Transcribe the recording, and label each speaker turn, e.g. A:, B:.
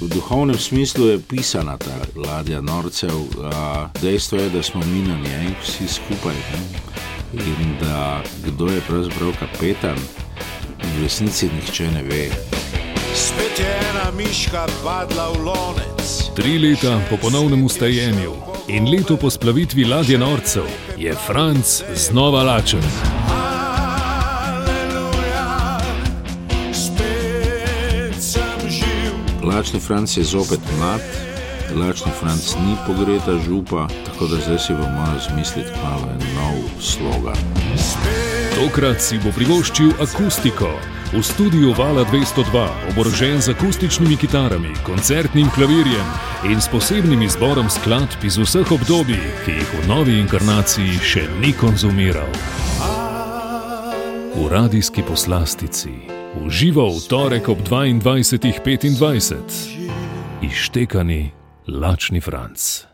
A: V duhovnem smislu je pisana ta ladja norcev. Dejstvo je, da smo mi na njej vsi skupaj ne? in da kdo je pravzaprav kapetan, v resnici nihče ne ve.
B: Spet je ena miška padla v lonec.
C: Tri leta po ponovnem ustajenju in leto po splavitvi ladje norcev je Franc znova lačen.
A: Lačni Franc je zopet mlad, lačni Franc ni pogreta župa, tako da zdaj si bomo morali zmisliti malo nov slogan.
C: Tokrat si bo privoščil akustiko. V studiu Vala 202, oborožen z akustičnimi kitarami, koncertnim klavirjem in posebnim izborom skladb iz vseh obdobij, ki jih v novi inkarnaciji še ni konzumiral. V radijski poslastici, uživa v torek ob 22.25, ištekani lačni Franc.